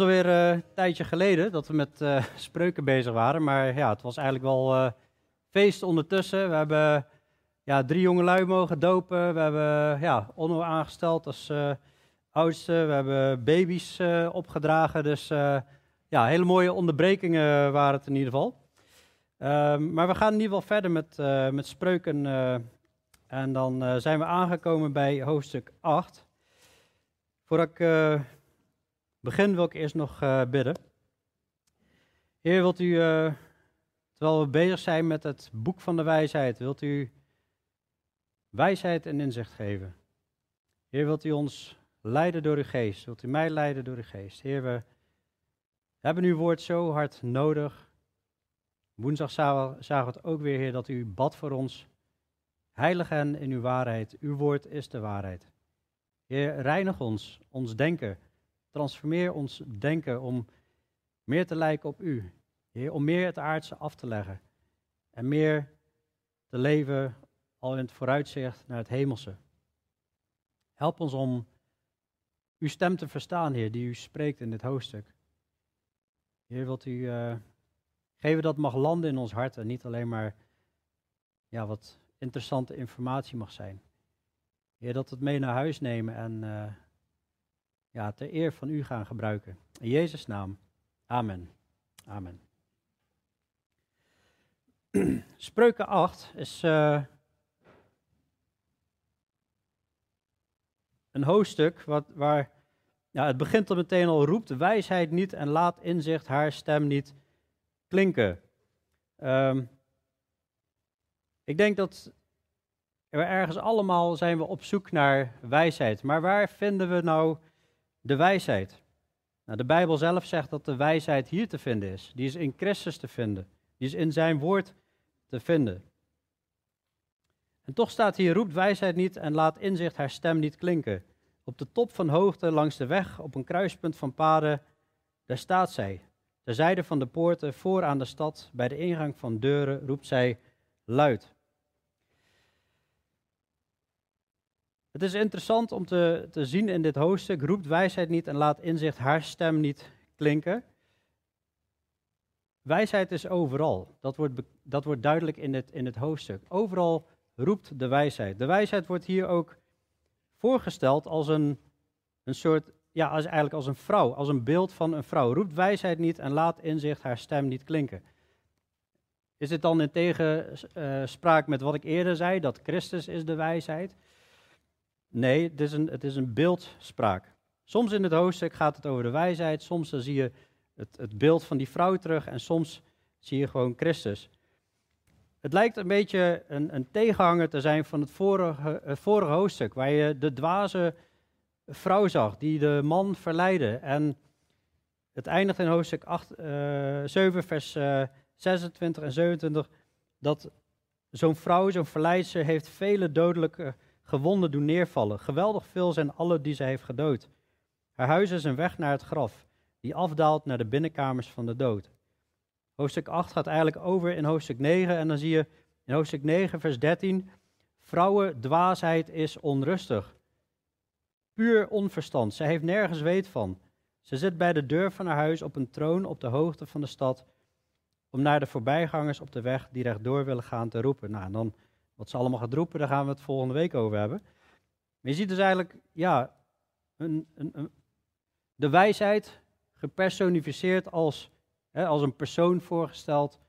Alweer eh, een tijdje geleden dat we met eh, spreuken bezig waren. Maar ja, het was eigenlijk wel eh, feest ondertussen. We hebben ja, drie jongelui mogen dopen. We hebben ja, Onno aangesteld als oudste. We hebben baby's opgedragen. Dus ja, hele mooie onderbrekingen waren het in ieder geval. Ehm, maar we gaan in ieder geval verder met, met spreuken. en dan zijn we aangekomen bij hoofdstuk 8. Voordat ik begin wil ik eerst nog eh, bidden. Heer, wilt u, eh, terwijl we bezig zijn met het boek van de wijsheid, wilt u wijsheid en inzicht geven? Heer, wilt u ons leiden door uw geest? Wilt u mij leiden door uw geest? Heer, we hebben uw woord zo hard nodig. Woensdag zagen we het ook weer, Heer, dat u bad voor ons. Heilig hen in uw waarheid. Uw woord is de waarheid. Heer, reinig ons, ons denken. Transformeer ons denken om meer te lijken op u. Heer, om meer het aardse af te leggen. En meer te leven al in het vooruitzicht naar het hemelse. Help ons om uw stem te verstaan, Heer, die u spreekt in dit hoofdstuk. Heer, wilt u eh, geven dat mag landen in ons hart en niet alleen maar ja, wat interessante informatie mag zijn. Heer, dat we het mee naar huis nemen en eh, ja, ter eer van u gaan gebruiken. In Jezus' naam. Amen. Amen. Spreuken 8 is eh, een hoofdstuk wat, waar ja, het begint er meteen al roept wijsheid niet en laat inzicht haar stem niet klinken. Ehm, ik denk dat we ergens allemaal zijn we op zoek naar wijsheid. Maar waar vinden we nou de wijsheid? Nou, de Bijbel zelf zegt dat de wijsheid hier te vinden is. Die is in Christus te vinden. Die is in zijn woord te vinden. En toch staat hier, roept wijsheid niet en laat inzicht haar stem niet klinken. Op de top van hoogte, langs de weg, op een kruispunt van paden, daar staat zij. Ter zijde van de poorten, voor aan de stad, bij de ingang van deuren, roept zij luid. Het is interessant om te, te zien in dit hoofdstuk, roept wijsheid niet en laat inzicht haar stem niet klinken. Wijsheid is overal. Dat wordt, dat wordt duidelijk in het, in het hoofdstuk. Overal roept de wijsheid. De wijsheid wordt hier ook voorgesteld als een, een soort, ja, als, eigenlijk als een vrouw, als een beeld van een vrouw. Roept wijsheid niet en laat inzicht haar stem niet klinken. Is dit dan in tegenspraak met wat ik eerder zei, dat Christus is de wijsheid? Nee, het is, een, het is een beeldspraak. Soms in het hoofdstuk gaat het over de wijsheid, soms dan zie je het, het beeld van die vrouw terug en soms zie je gewoon Christus. Het lijkt een beetje een, een tegenhanger te zijn van het vorige, vorige hoofdstuk, waar je de dwaze vrouw zag die de man verleidde. En het eindigt in hoofdstuk 8, eh, 7, vers eh, 26 en 27, dat zo'n vrouw, zo'n verleidster, heeft vele dodelijke gewonden doen neervallen. Geweldig veel zijn alle die ze heeft gedood. Haar huis is een weg naar het graf, die afdaalt naar de binnenkamers van de dood. Hoofdstuk 8 gaat eigenlijk over in hoofdstuk 9 en dan zie je in hoofdstuk 9, vers 13, vrouwen dwaasheid is onrustig. Puur onverstand, zij heeft nergens weet van. Ze zit bij de deur van haar huis op een troon op de hoogte van de stad, om naar de voorbijgangers op de weg die rechtdoor willen gaan te roepen. Nou, dan wat ze allemaal gaat roepen, daar gaan we het volgende week over hebben. Maar je ziet dus eigenlijk, ja, een, een, de wijsheid gepersonificeerd als, hè, als een persoon voorgesteld,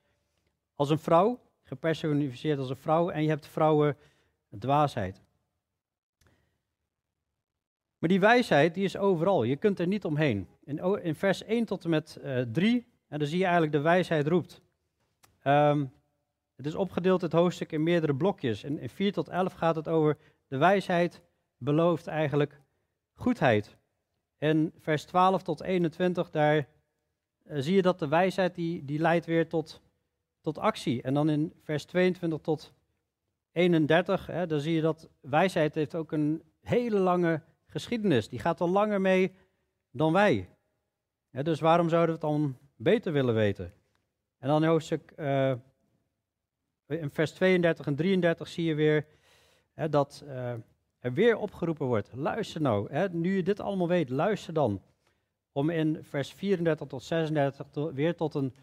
als een vrouw, gepersonificeerd als een vrouw, en je hebt vrouwen dwaasheid. Maar die wijsheid, die is overal, je kunt er niet omheen. In, in vers 1 tot en met eh 3, en dan zie je eigenlijk de wijsheid roept. Ehm, het is opgedeeld, het hoofdstuk, in meerdere blokjes. In, in 4 tot 11 gaat het over de wijsheid belooft eigenlijk goedheid. En vers 12 tot 21, daar eh, zie je dat de wijsheid die, die leidt weer tot, tot actie. En dan in vers 22 tot 31, hè, zie je dat wijsheid heeft ook een hele lange geschiedenis. Die gaat al langer mee dan wij. Dus waarom zouden we het dan beter willen weten? En dan hoofdstuk, eh, in vers 32 en 33 zie je weer hè, dat, eh, er weer opgeroepen wordt. Luister nou, hè, nu je dit allemaal weet, luister dan. Om in vers 34 tot 36 weer tot een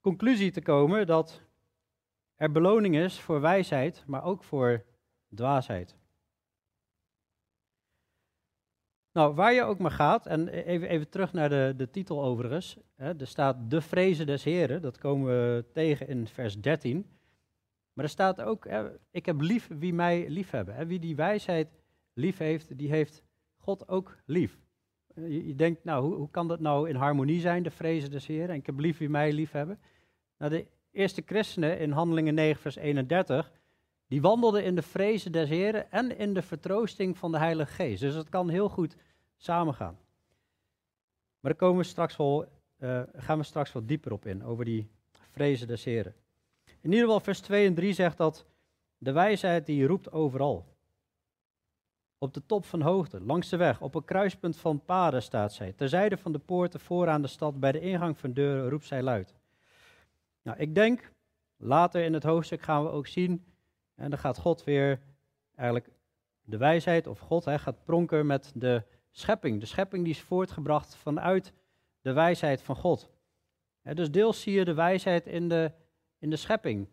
conclusie te komen dat er beloning is voor wijsheid, maar ook voor dwaasheid. Nou, waar je ook maar gaat, en even, even terug naar de, de titel overigens. Hè, er staat de vrezen des Heren, dat komen we tegen in vers 13. Maar er staat ook, hè, ik heb lief wie mij lief hebben. Hè. Wie die wijsheid lief heeft, die heeft God ook lief. Je, je denkt, nou, hoe, hoe, kan dat nou in harmonie zijn, de vrezen des Heren? En ik heb lief wie mij lief hebben. Nou, de eerste christenen in Handelingen 9, vers 31, die wandelden in de vrezen des Heren en in de vertroosting van de Heilige Geest. Dus het kan heel goed samengaan. Maar daar komen we straks wel, uh, gaan we straks wat dieper op in, over die vrezen des Heren. In ieder geval vers 2 en 3 zegt dat de wijsheid die roept overal. Op de top van hoogte, langs de weg, op een kruispunt van paden staat zij. Terzijde van de poorten vooraan de stad, bij de ingang van deuren roept zij luid. Nou, ik denk, later in het hoofdstuk gaan we ook zien, en dan gaat God weer eigenlijk de wijsheid, of God hè, gaat pronken met de schepping. De schepping die is voortgebracht vanuit de wijsheid van God. dus deels zie je de wijsheid in de, in de schepping.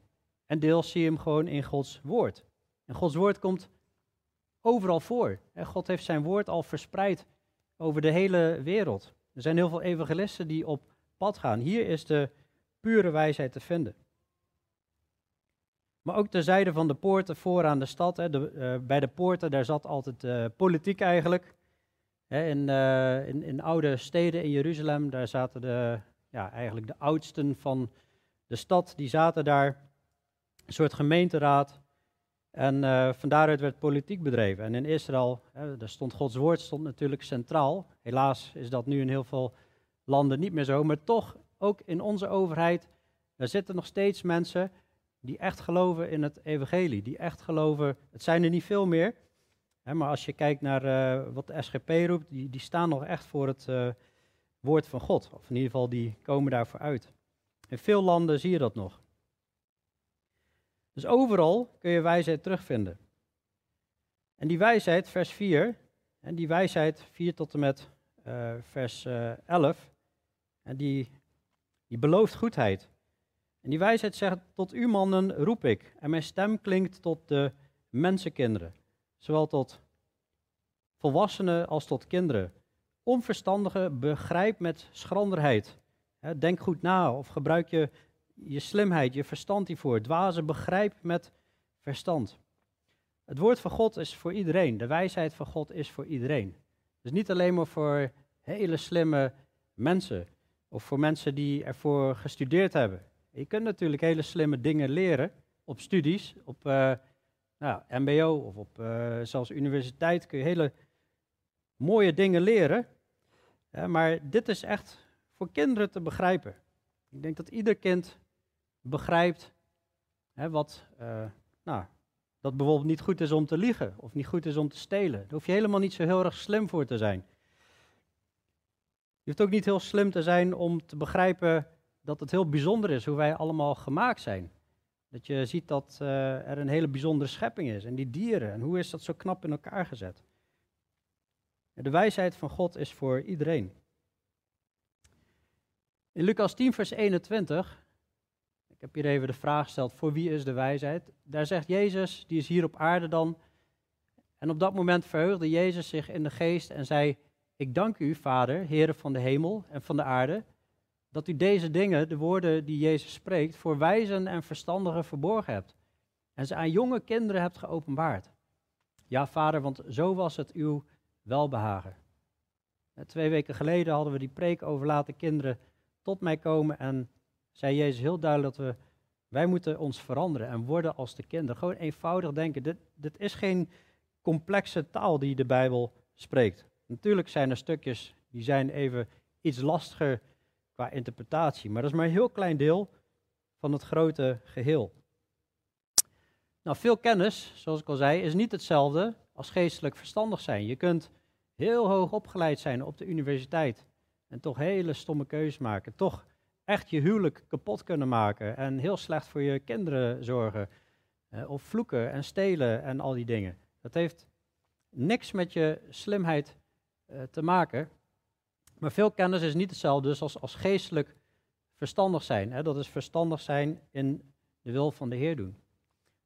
En deels zie je hem gewoon in Gods woord. En Gods woord komt overal voor. God heeft zijn woord al verspreid over de hele wereld. Er zijn heel veel evangelisten die op pad gaan. Hier is de pure wijsheid te vinden. Maar ook terzijde van de poorten vooraan de stad. Hè, de, uh, bij de poorten, daar zat altijd uh, politiek eigenlijk. Hè, in, uh, in, in, oude steden in Jeruzalem, daar zaten de, ja, eigenlijk de oudsten van de stad. Die zaten daar, een soort gemeenteraad. En van daaruit werd politiek bedreven. En in Israël, daar stond Gods woord stond natuurlijk centraal. Helaas is dat nu in heel veel landen niet meer zo. Maar toch, ook in onze overheid, er zitten nog steeds mensen die echt geloven in het evangelie, die echt geloven, het zijn er niet veel meer, hè, maar als je kijkt naar uh, wat de SGP roept, die, die staan nog echt voor het uh, woord van God, of in ieder geval die komen daarvoor uit. In veel landen zie je dat nog. Dus overal kun je wijsheid terugvinden. En die wijsheid, vers 4, en die wijsheid 4 tot en met uh, vers 11, en die, die belooft goedheid. En die wijsheid zegt, tot u mannen roep ik. En mijn stem klinkt tot de mensenkinderen. Zowel tot volwassenen als tot kinderen. Onverstandige begrijp met schranderheid. Denk goed na of gebruik je je slimheid, je verstand hiervoor. Dwaze begrijp met verstand. Het woord van God is voor iedereen. De wijsheid van God is voor iedereen. Dus niet alleen maar voor hele slimme mensen. Of voor mensen die ervoor gestudeerd hebben. Je kunt natuurlijk hele slimme dingen leren op studies, op uh, nou, MBO of op uh, zelfs universiteit kun je hele mooie dingen leren. maar dit is echt voor kinderen te begrijpen. Ik denk dat ieder kind begrijpt hè, wat, uh, nou, dat bijvoorbeeld niet goed is om te liegen of niet goed is om te stelen. Daar hoef je helemaal niet zo heel erg slim voor te zijn. Je hoeft ook niet heel slim te zijn om te begrijpen dat het heel bijzonder is hoe wij allemaal gemaakt zijn. Dat je ziet dat uh, er een hele bijzondere schepping is. En die dieren, en hoe is dat zo knap in elkaar gezet? De wijsheid van God is voor iedereen. In Lucas 10, vers 21, ik heb hier even de vraag gesteld, voor wie is de wijsheid? Daar zegt Jezus, die is hier op aarde dan. En op dat moment verheugde Jezus zich in de geest en zei, ik dank u, Vader, Heere van de hemel en van de aarde, dat u deze dingen, de woorden die Jezus spreekt, voor wijzen en verstandigen verborgen hebt. En ze aan jonge kinderen hebt geopenbaard. Ja, vader, want zo was het uw welbehagen. Twee weken geleden hadden we die preek over laten kinderen tot mij komen en zei Jezus heel duidelijk dat we, wij moeten ons veranderen en worden als de kinderen. Gewoon eenvoudig denken. Dit, dit is geen complexe taal die de Bijbel spreekt. Natuurlijk zijn er stukjes die zijn even iets lastiger qua interpretatie. Maar dat is maar een heel klein deel van het grote geheel. Nou, veel kennis, zoals ik al zei, is niet hetzelfde als geestelijk verstandig zijn. Je kunt heel hoog opgeleid zijn op de universiteit en toch hele stomme keuzes maken. Toch echt je huwelijk kapot kunnen maken en heel slecht voor je kinderen zorgen. Eh, of vloeken en stelen en al die dingen. Dat heeft niks met je slimheid eh, te maken. Maar veel kennis is niet hetzelfde dus als, als geestelijk verstandig zijn. Dat is verstandig zijn in de wil van de Heer doen.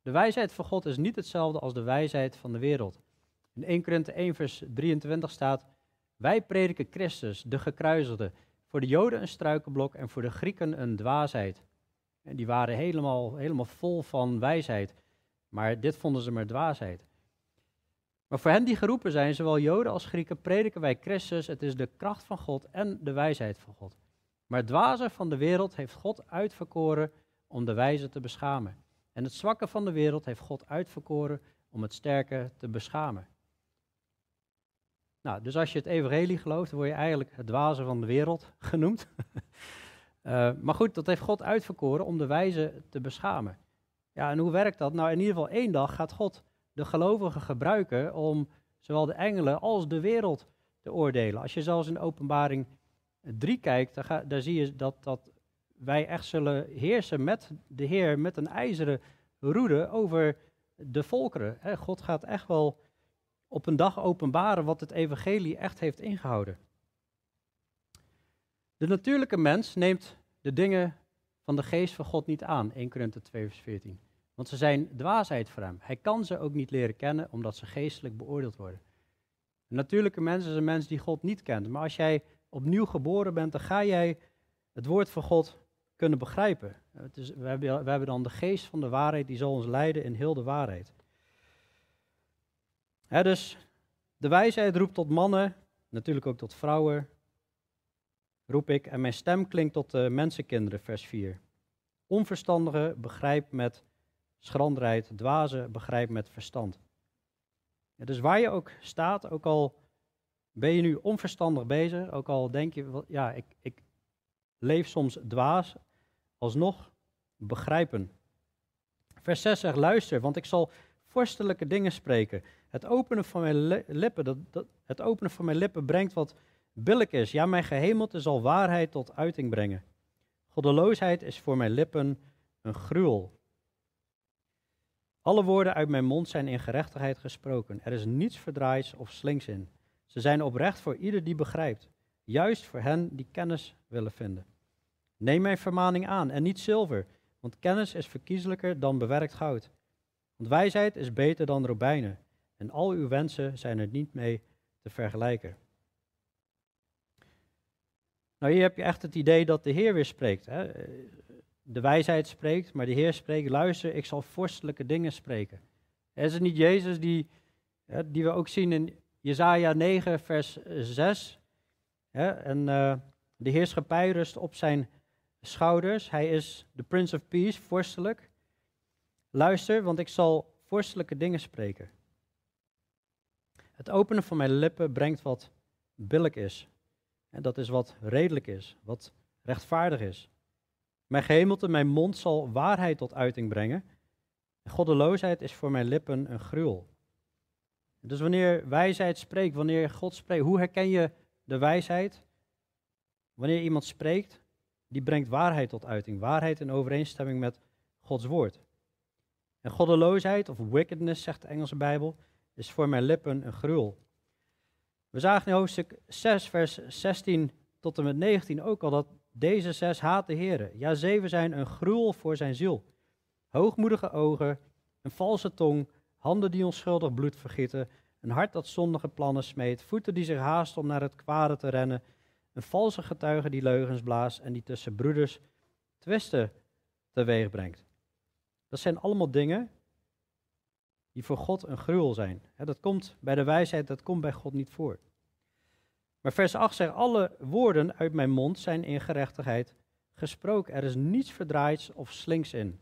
De wijsheid van God is niet hetzelfde als de wijsheid van de wereld. In 1 Korinthe 1 vers 23 staat, wij prediken Christus, de gekruisigde, voor de Joden een struikenblok en voor de Grieken een dwaasheid. En die waren helemaal, helemaal vol van wijsheid, maar dit vonden ze maar dwaasheid. Maar voor hen die geroepen zijn, zowel Joden als Grieken, prediken wij Christus. Het is de kracht van God en de wijsheid van God. Maar het dwaze van de wereld heeft God uitverkoren om de wijze te beschamen. En het zwakke van de wereld heeft God uitverkoren om het sterke te beschamen. Nou, dus als je het evangelie gelooft, word je eigenlijk het dwaze van de wereld genoemd. uh, maar goed, dat heeft God uitverkoren om de wijze te beschamen. Ja, en hoe werkt dat? Nou, in ieder geval één dag gaat God de gelovigen gebruiken om zowel de engelen als de wereld te oordelen. Als je zelfs in openbaring 3 kijkt, dan, daar zie je dat, dat wij echt zullen heersen met de Heer, met een ijzeren roede over de volkeren. God gaat echt wel op een dag openbaren wat het evangelie echt heeft ingehouden. De natuurlijke mens neemt de dingen van de geest van God niet aan, 1 Korinthe 2 vers 14. Want ze zijn dwaasheid voor hem. Hij kan ze ook niet leren kennen, omdat ze geestelijk beoordeeld worden. Een natuurlijke mens is een mens die God niet kent. Maar als jij opnieuw geboren bent, dan ga jij het woord van God kunnen begrijpen. Het is, we, hebben, we hebben dan de geest van de waarheid, die zal ons leiden in heel de waarheid. Dus de wijsheid roept tot mannen, natuurlijk ook tot vrouwen, roep ik, en mijn stem klinkt tot de mensenkinderen, vers 4. Onverstandige begrijp met schranderheid, dwaze begrijp met verstand. Ja, dus waar je ook staat, ook al ben je nu onverstandig bezig, ook al denk je, ja, ik, ik leef soms dwaas, alsnog begrijpen. Vers 6 zegt, luister, want ik zal vorstelijke dingen spreken. Het openen van mijn lippen, dat, dat, het openen van mijn lippen brengt wat billig is. Ja, mijn gehemelte zal waarheid tot uiting brengen. Goddeloosheid is voor mijn lippen een gruwel. Alle woorden uit mijn mond zijn in gerechtigheid gesproken. Er is niets verdraaids of slinks in. Ze zijn oprecht voor ieder die begrijpt, juist voor hen die kennis willen vinden. Neem mijn vermaning aan en niet zilver, want kennis is verkiezelijker dan bewerkt goud. Want wijsheid is beter dan robijnen, en al uw wensen zijn er niet mee te vergelijken. Nou, hier heb je echt het idee dat de Heer weer spreekt. Hè? de wijsheid spreekt, maar de Heer spreekt, luister, ik zal vorstelijke dingen spreken. Is het niet Jezus die, die we ook zien in Jezaja 9, vers 6? En uh, de heerschappij rust op zijn schouders. Hij is de Prince of Peace, vorstelijk. Luister, want ik zal vorstelijke dingen spreken. Het openen van mijn lippen brengt wat billig is. En dat is wat redelijk is, wat rechtvaardig is. Mijn gehemelte, mijn mond zal waarheid tot uiting brengen. Goddeloosheid is voor mijn lippen een gruwel. Dus wanneer wijsheid spreekt, wanneer God spreekt, hoe herken je de wijsheid? Wanneer iemand spreekt, die brengt waarheid tot uiting. Waarheid in overeenstemming met Gods woord. En goddeloosheid, of wickedness, zegt de Engelse Bijbel, is voor mijn lippen een gruwel. We zagen in hoofdstuk 6, vers 16 tot en met 19 ook al dat deze zes haat de Heer. Ja, zeven zijn een gruwel voor zijn ziel. Hoogmoedige ogen, een valse tong, handen die onschuldig bloed vergieten, een hart dat zondige plannen smeet, voeten die zich haasten om naar het kwade te rennen, een valse getuige die leugens blaast en die tussen broeders twisten teweeg brengt. Dat zijn allemaal dingen die voor God een gruwel zijn. Dat komt bij de wijsheid, dat komt bij God niet voor. Maar vers 8 zegt, alle woorden uit mijn mond zijn in gerechtigheid gesproken. Er is niets verdraaids of slinks in.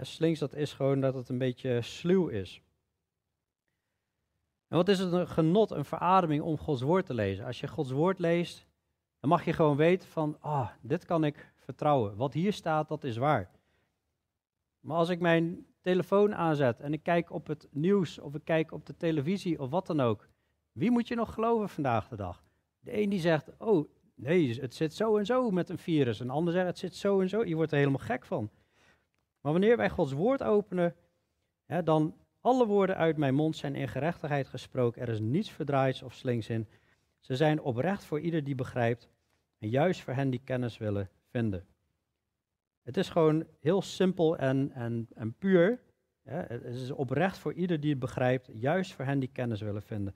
slinks, dat is gewoon dat het een beetje sluw is. En wat is het een genot, een verademing om Gods woord te lezen? Als je Gods woord leest, dan mag je gewoon weten van, ah, dit kan ik vertrouwen. Wat hier staat, dat is waar. Maar als ik mijn telefoon aanzet en ik kijk op het nieuws of ik kijk op de televisie of wat dan ook, wie moet je nog geloven vandaag de dag? De een die zegt, oh nee, het zit zo en zo met een virus. Een ander zegt, het zit zo en zo. Je wordt er helemaal gek van. Maar wanneer wij Gods woord openen, hè, dan Alle woorden uit mijn mond zijn in gerechtigheid gesproken. Er is niets verdraaids of slinks in. Ze zijn oprecht voor ieder die begrijpt en juist voor hen die kennis willen vinden. Het is gewoon heel simpel en, en, en puur. Het is oprecht voor ieder die het begrijpt, juist voor hen die kennis willen vinden.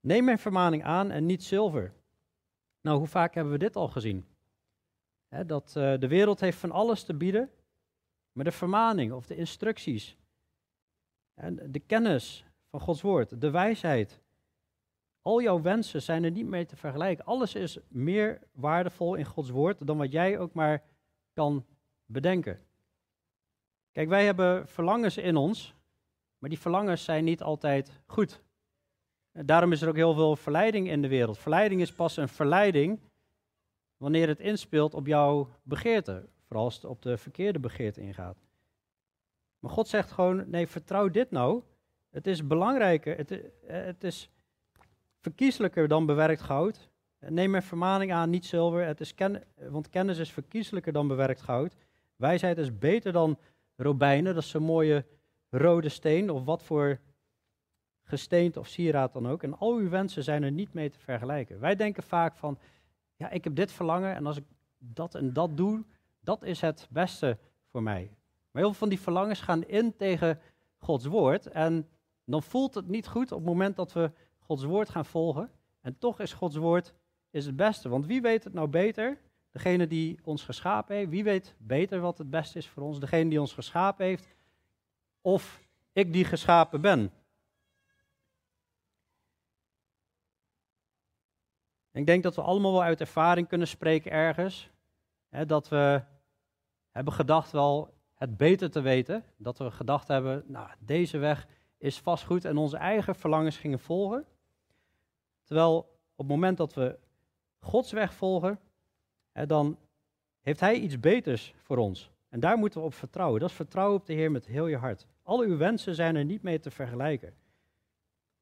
Neem mijn vermaning aan en niet zilver. Nou, hoe vaak hebben we dit al gezien? dat uh, de wereld heeft van alles te bieden, maar de vermaning of de instructies, en de kennis van Gods woord, de wijsheid, al jouw wensen zijn er niet mee te vergelijken. Alles is meer waardevol in Gods woord dan wat jij ook maar kan bedenken. Kijk, wij hebben verlangens in ons, maar die verlangens zijn niet altijd goed. Daarom is er ook heel veel verleiding in de wereld. Verleiding is pas een verleiding wanneer het inspeelt op jouw begeerte. Vooral als het op de verkeerde begeerte ingaat. Maar God zegt gewoon, nee, vertrouw dit nou. Het is belangrijker, het, het is verkiezelijker dan bewerkt goud. Neem mijn vermaning aan, niet zilver, het is ken, want kennis is verkiezelijker dan bewerkt goud. Wijsheid is beter dan robijnen, dat is zo'n mooie rode steen of wat voor gesteend of sieraad dan ook. En al uw wensen zijn er niet mee te vergelijken. Wij denken vaak van, ja, ik heb dit verlangen en als ik dat en dat doe, dat is het beste voor mij. Maar heel veel van die verlangens gaan in tegen Gods woord en dan voelt het niet goed op het moment dat we Gods woord gaan volgen. En toch is Gods woord is het beste. Want wie weet het nou beter? Degene die ons geschapen heeft. Wie weet beter wat het beste is voor ons? Degene die ons geschapen heeft. Of ik die geschapen ben. ik denk dat we allemaal wel uit ervaring kunnen spreken ergens. Hè, dat we hebben gedacht wel het beter te weten. Dat we gedacht hebben, nou, deze weg is vast goed en onze eigen verlangens gingen volgen. Terwijl op het moment dat we Gods weg volgen, dan heeft Hij iets beters voor ons. En daar moeten we op vertrouwen. Dat is vertrouwen op de Heer met heel je hart. Al uw wensen zijn er niet mee te vergelijken.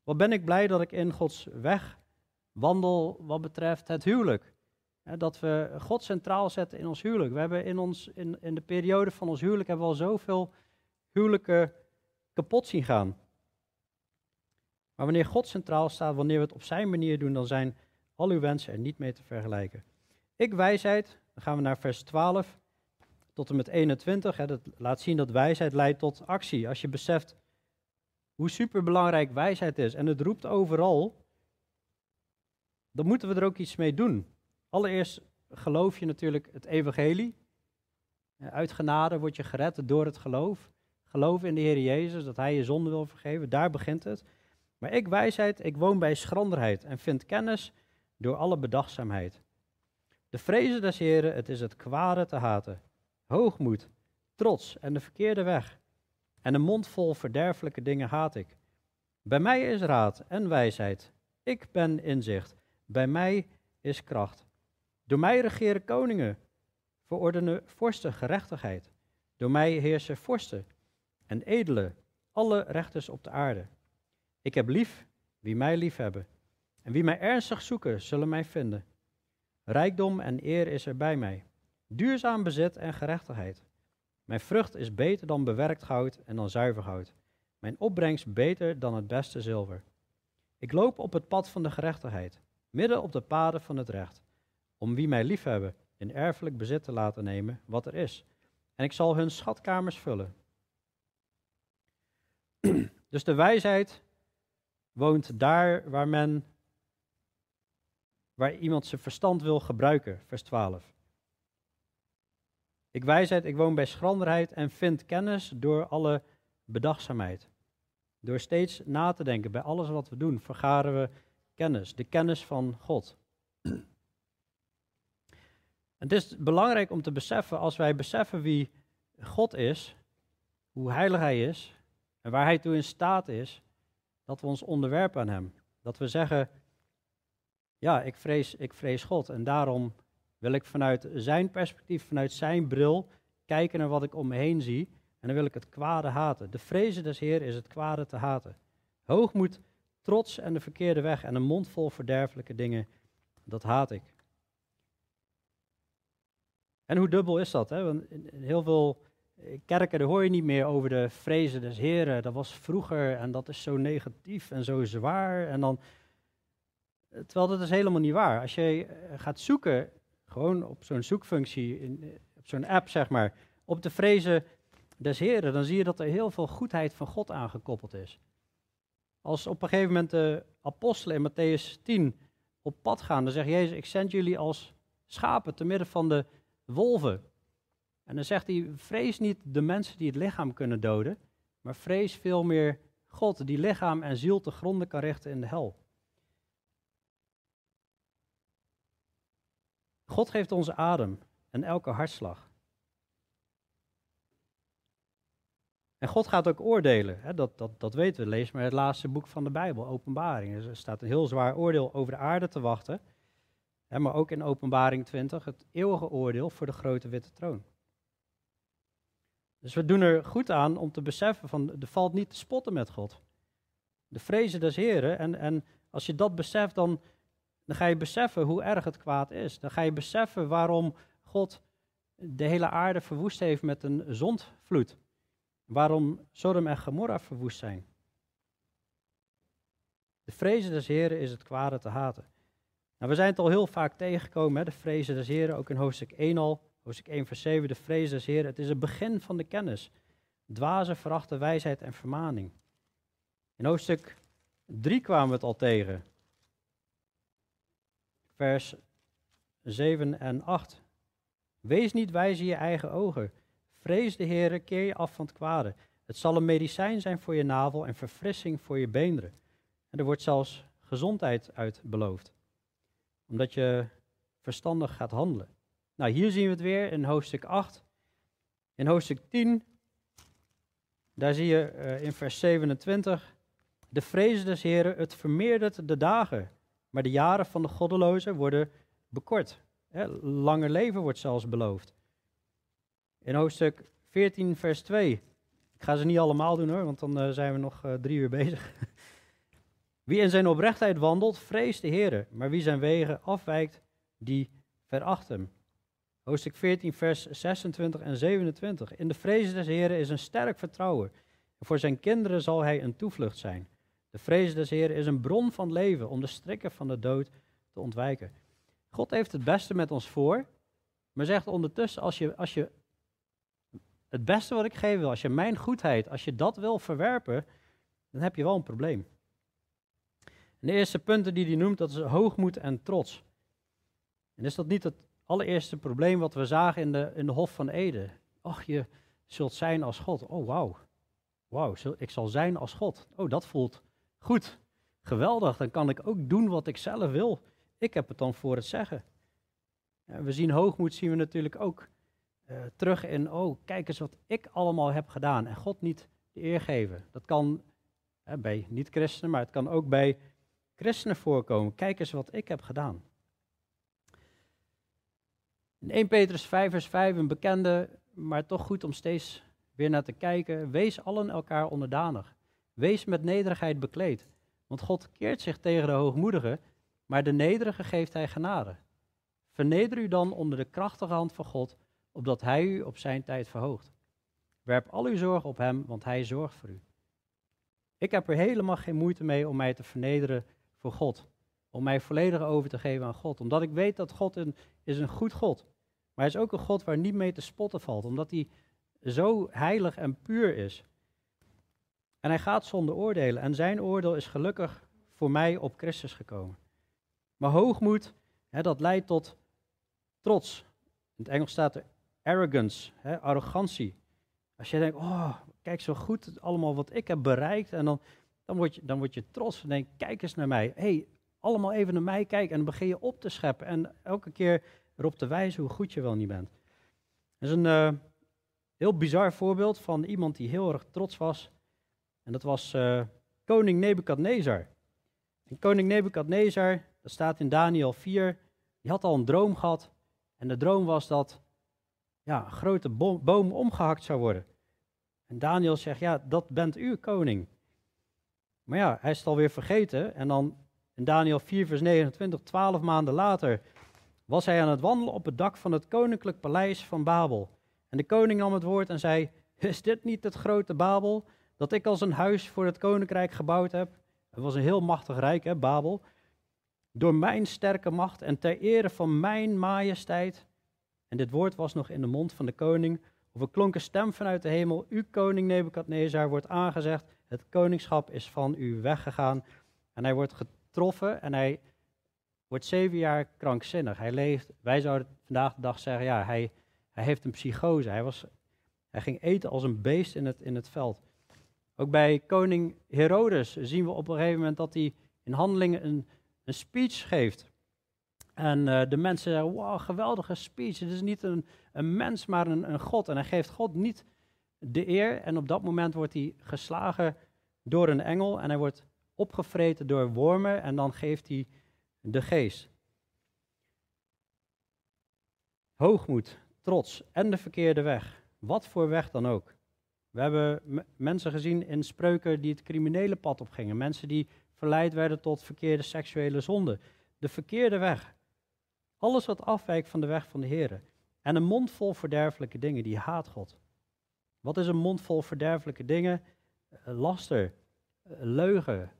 Wat ben ik blij dat ik in Gods weg wandel wat betreft het huwelijk. Dat we God centraal zetten in ons huwelijk. We hebben in, ons, in, in de periode van ons huwelijk hebben we al zoveel huwelijken kapot zien gaan. Maar wanneer God centraal staat, wanneer we het op zijn manier doen, dan zijn al uw wensen er niet mee te vergelijken. Ik wijsheid, dan gaan we naar vers 12 tot en met 21. Hè, dat laat zien dat wijsheid leidt tot actie. Als je beseft hoe superbelangrijk wijsheid is en het roept overal, dan moeten we er ook iets mee doen. Allereerst geloof je natuurlijk het evangelie. Uit genade word je gered door het geloof. Geloof in de Heer Jezus, dat Hij je zonde wil vergeven. Daar begint het. Maar ik wijsheid, ik woon bij schranderheid en vind kennis door alle bedachtzaamheid. De vrezen des Heren, het is het kwade te haten. Hoogmoed, trots en de verkeerde weg. En een mond vol verderfelijke dingen haat ik. Bij mij is raad en wijsheid. Ik ben inzicht. Bij mij is kracht. Door mij regeren koningen, verordenen vorsten gerechtigheid. Door mij heersen vorsten en edelen, alle rechters op de aarde. Ik heb lief wie mij lief hebben. En wie mij ernstig zoeken, zullen mij vinden. Rijkdom en eer is er bij mij. Duurzaam bezit en gerechtigheid. Mijn vrucht is beter dan bewerkt goud en dan zuiver goud. Mijn opbrengst beter dan het beste zilver. Ik loop op het pad van de gerechtigheid, midden op de paden van het recht, om wie mij liefhebben in erfelijk bezit te laten nemen wat er is. En ik zal hun schatkamers vullen. Dus de wijsheid woont daar waar men, waar iemand zijn verstand wil gebruiken, vers 12. Ik wijsheid, ik woon bij schranderheid en vind kennis door alle bedachtzaamheid. Door steeds na te denken bij alles wat we doen, vergaren we kennis, de kennis van God. Het is belangrijk om te beseffen, als wij beseffen wie God is, hoe heilig Hij is en waar Hij toe in staat is, dat we ons onderwerpen aan Hem. Dat we zeggen, ja, ik vrees, ik vrees God en daarom wil ik vanuit Zijn perspectief, vanuit Zijn bril, kijken naar wat ik om me heen zie en dan wil ik het kwade haten. De vrezen des Heer is het kwade te haten. Hoogmoed, trots en de verkeerde weg en een mond vol verderfelijke dingen, dat haat ik. En hoe dubbel is dat? Hè? Want heel veel kerken, daar hoor je niet meer over de vrezen des Heren. Dat was vroeger en dat is zo negatief en zo zwaar. En dan, terwijl dat is helemaal niet waar. Als je eh, gaat zoeken, gewoon op zo'n zoekfunctie, in, eh, op zo'n app zeg maar, op de vrezen des Heren, dan zie je dat er heel veel goedheid van God aangekoppeld is. Als op een gegeven moment de apostelen in Matthäus 10 op pad gaan, dan zegt Jezus, ik zend jullie als schapen te midden van de wolven. En dan zegt hij, vrees niet de mensen die het lichaam kunnen doden, maar vrees veel meer God, die lichaam en ziel te gronden kan richten in de hel. God geeft ons adem en elke hartslag. En God gaat ook oordelen. Hè? Dat, dat, dat weten we. Lees maar het laatste boek van de Bijbel, Openbaring. Er staat een heel zwaar oordeel over de aarde te wachten. Hè? Maar ook in Openbaring 20 het eeuwige oordeel voor de grote witte troon. Dus we doen er goed aan om te beseffen van er valt niet te spotten met God. De vrezen des Heren. En, en als je dat beseft, dan, dan ga je beseffen hoe erg het kwaad is. Dan ga je beseffen waarom God de hele aarde verwoest heeft met een zondvloed. Waarom Sodom en Gomorra verwoest zijn. De vrezen des Heren is het kwade te haten. Nou, we zijn het al heel vaak tegengekomen, hè, de vrezen des Heren, ook in hoofdstuk 1 al. Hoofdstuk 1 vers 7, de vrees des Heren. Het is het begin van de kennis. Dwazen verachten wijsheid en vermaning. In hoofdstuk 3 kwamen we het al tegen. Vers 7 en 8. Wees niet wijs in je eigen ogen. Vrees de Heer, keer je af van het kwade. Het zal een medicijn zijn voor je navel en verfrissing voor je beenderen. En er wordt zelfs gezondheid uit beloofd. Omdat je verstandig gaat handelen. Nou, hier zien we het weer in hoofdstuk 8. In hoofdstuk 10, daar zie je uh, in vers 27, de vrees des Heren, het vermeerdert de dagen, maar de jaren van de goddelozen worden bekort. Hè, langer leven wordt zelfs beloofd. In hoofdstuk 14, vers 2, ik ga ze niet allemaal doen hoor, want dan uh, zijn we nog uh, drie uur bezig. wie in zijn oprechtheid wandelt, vreest de Heren, maar wie zijn wegen afwijkt, die veracht hem. Hoofdstuk 14, vers 26 en 27. In de vrees des Heren is een sterk vertrouwen. En voor zijn kinderen zal hij een toevlucht zijn. De vrees des Heren is een bron van leven om de strikken van de dood te ontwijken. God heeft het beste met ons voor, maar zegt ondertussen, als je, als je het beste wat ik geven wil, als je mijn goedheid, als je dat wil verwerpen, dan heb je wel een probleem. En de eerste punten die hij noemt, dat is hoogmoed en trots. En is dat niet het allereerste probleem wat we zagen in de, in de Hof van Eden. Ach, je zult zijn als God. Oh, wauw. Wauw, ik zal zijn als God. Oh, dat voelt goed. Geweldig, dan kan ik ook doen wat ik zelf wil. Ik heb het dan voor het zeggen. we zien hoogmoed, zien we natuurlijk ook uh, terug in, oh, kijk eens wat ik allemaal heb gedaan. En God niet de eer geven. Dat kan bij niet-christenen, maar het kan ook bij christenen voorkomen. Kijk eens wat ik heb gedaan. In 1 Petrus 5 vers 5, een bekende, maar toch goed om steeds weer naar te kijken. Wees allen elkaar onderdanig. Wees met nederigheid bekleed. Want God keert zich tegen de hoogmoedigen, maar de nederige geeft hij genade. Verneder u dan onder de krachtige hand van God, opdat hij u op zijn tijd verhoogt. Werp al uw zorg op hem, want hij zorgt voor u. Ik heb er helemaal geen moeite mee om mij te vernederen voor God. Om mij volledig over te geven aan God. Omdat ik weet dat God een, is een goed God maar hij is ook een God waar niet mee te spotten valt, omdat hij zo heilig en puur is. En hij gaat zonder oordelen. En zijn oordeel is gelukkig voor mij op Christus gekomen. Maar hoogmoed, hè, dat leidt tot trots. In het Engels staat er arrogance, hè, arrogantie. Als je denkt, oh, kijk zo goed allemaal wat ik heb bereikt. En dan, dan, word, je, dan word je trots en denk, kijk eens naar mij. hey, allemaal even naar mij kijken. En dan begin je op te scheppen. En elke keer erop te wijzen hoe goed je wel niet bent. Dat is een uh, heel bizar voorbeeld van iemand die heel erg trots was. En dat was uh, koning Nebukadnezar. En koning Nebukadnezar, dat staat in Daniel 4, die had al een droom gehad. En de droom was dat ja, een grote boom omgehakt zou worden. En Daniel zegt, ja, dat bent u, koning. Maar ja, hij is het alweer vergeten. En dan in Daniel 4, vers 29, twaalf maanden later, was hij aan het wandelen op het dak van het koninklijk paleis van Babel. En de koning nam het woord en zei, is dit niet het grote Babel, dat ik als een huis voor het koninkrijk gebouwd heb? Het was een heel machtig rijk, hè, Babel. Door mijn sterke macht en ter ere van mijn majesteit. En dit woord was nog in de mond van de koning. Of een klonk een stem vanuit de hemel. U koning Nebukadnezar wordt aangezegd. Het koningschap is van u weggegaan. En hij wordt getroffen en hij wordt zeven jaar krankzinnig. Hij leeft, wij zouden vandaag de dag zeggen, ja, hij, hij heeft een psychose. Hij, was, hij ging eten als een beest in het, in het veld. Ook bij koning Herodes zien we op een gegeven moment dat hij in handelingen een, een speech geeft. En uh, de mensen zeggen, wow, geweldige speech. Het is niet een, een mens, maar een, een God. En hij geeft God niet de eer. En op dat moment wordt hij geslagen door een engel. En hij wordt opgevreten door wormen. En dan geeft hij de geest. Hoogmoed, trots en de verkeerde weg. Wat voor weg dan ook. We hebben mensen gezien in spreuken die het criminele pad opgingen. Mensen die verleid werden tot verkeerde seksuele zonden. De verkeerde weg. Alles wat afwijkt van de weg van de Heer. En een mond vol verderfelijke dingen, die haat God. Wat is een mond vol verderfelijke dingen? Eh, laster, eh, leugen,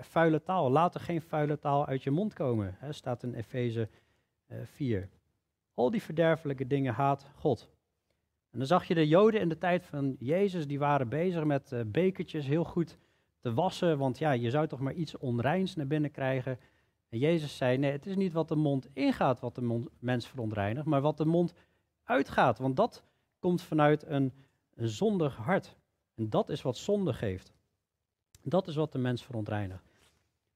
vuile taal. Laat er geen vuile taal uit je mond komen, hè, staat in Efeze 4. Eh, Al die verderfelijke dingen haat God. En dan zag je de Joden in de tijd van Jezus, die waren bezig met uh, bekertjes heel goed te wassen, want ja, je zou toch maar iets onreins naar binnen krijgen. En Jezus zei, nee, het is niet wat de mond ingaat wat de mens verontreinigt, maar wat de mond uitgaat, want dat komt vanuit een, een zondig hart. En dat is wat zonde geeft. Dat is wat de mens verontreinigt.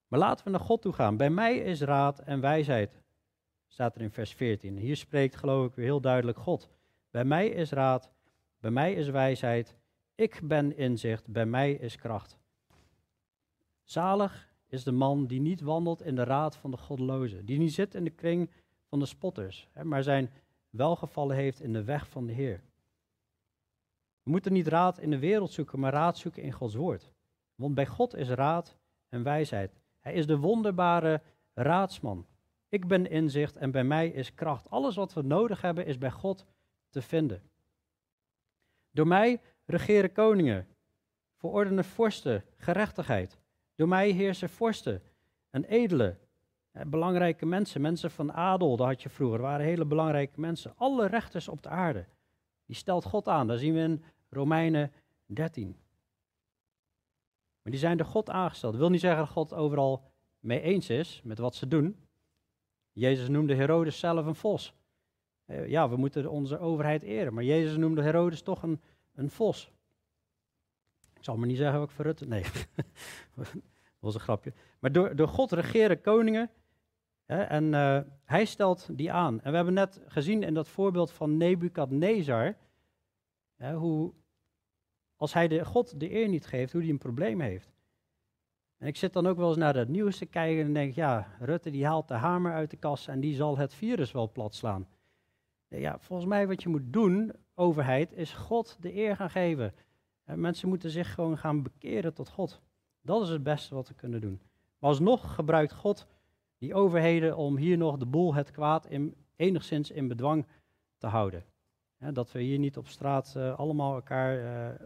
Maar laten we naar God toe gaan. Bij mij is raad en wijsheid, staat er in vers 14. Hier spreekt geloof ik weer heel duidelijk God. Bij mij is raad, bij mij is wijsheid, ik ben inzicht, bij mij is kracht. Zalig is de man die niet wandelt in de raad van de goddelozen, die niet zit in de kring van de spotters, maar zijn welgevallen heeft in de weg van de Heer. We moeten niet raad in de wereld zoeken, maar raad zoeken in Gods woord. Want bij God is raad en wijsheid. Hij is de wonderbare raadsman. Ik ben inzicht en bij mij is kracht. Alles wat we nodig hebben is bij God te vinden. Door mij regeren koningen, verordenen vorsten gerechtigheid. Door mij heersen vorsten en edelen, belangrijke mensen, mensen van adel, dat had je vroeger, waren hele belangrijke mensen. Alle rechters op de aarde, die stelt God aan. Dat zien we in Romeinen 13. Maar die zijn door God aangesteld. Dat wil niet zeggen dat God overal mee eens is met wat ze doen. Jezus noemde Herodes zelf een vos. Eh, ja, we moeten onze overheid eren. Maar Jezus noemde Herodes toch een, een vos. Ik zal maar niet zeggen wat ik verrutte. Nee, dat was een grapje. Maar door, door God regeren koningen. Hè, en uh, hij stelt die aan. En we hebben net gezien in dat voorbeeld van Nebukadnezar. Hè, hoe als hij de God de eer niet geeft, hoe hij een probleem heeft. En ik zit dan ook wel eens naar het nieuws te kijken en denk, ja, Rutte die haalt de hamer uit de kast en die zal het virus wel plat slaan. Ja, volgens mij wat je moet doen, overheid, is God de eer gaan geven. En mensen moeten zich gewoon gaan bekeren tot God. Dat is het beste wat we kunnen doen. Maar alsnog gebruikt God die overheden om hier nog de boel, het kwaad, in, enigszins in bedwang te houden. dat we hier niet op straat uh, allemaal elkaar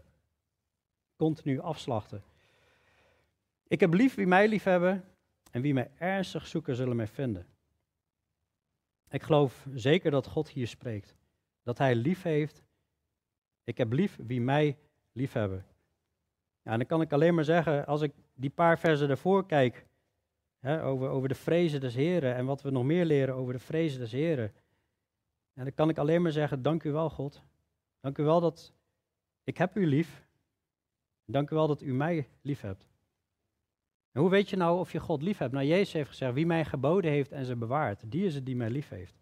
continu afslachten. Ik heb lief wie mij lief hebben en wie mij ernstig zoeken zullen mij vinden. Ik geloof zeker dat God hier spreekt. Dat hij lief heeft. Ik heb lief wie mij lief hebben. Ja, en dan kan ik alleen maar zeggen, als ik die paar versen ervoor kijk, hè, over, over de vrezen des Heren en wat we nog meer leren over de vrezen des Heren. En dan kan ik alleen maar zeggen, dank u wel God. Dank u wel dat ik heb u lief. Dank u wel dat u mij lief hebt. En hoe weet je nou of je God lief hebt? Nou, Jezus heeft gezegd, wie mij geboden heeft en ze bewaart, die is het die mij lief heeft.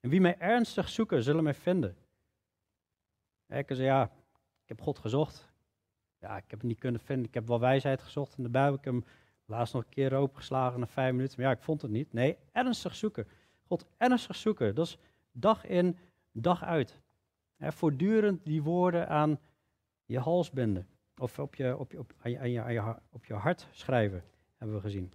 En wie mij ernstig zoeken, zullen mij vinden. Ik zei, ja, ik heb God gezocht. Ja, ik heb hem niet kunnen vinden. Ik heb wel wijsheid gezocht in de Bijbel. Ik heb hem laatst nog een keer opengeslagen na vijf minuten. Maar ja, ik vond het niet. Nee, ernstig zoeken. God ernstig zoeken. Dat is dag in, dag uit. voortdurend die woorden aan je hals binden. Of op je, op op, aan je, aan je, aan je, op je hart schrijven, hebben we gezien.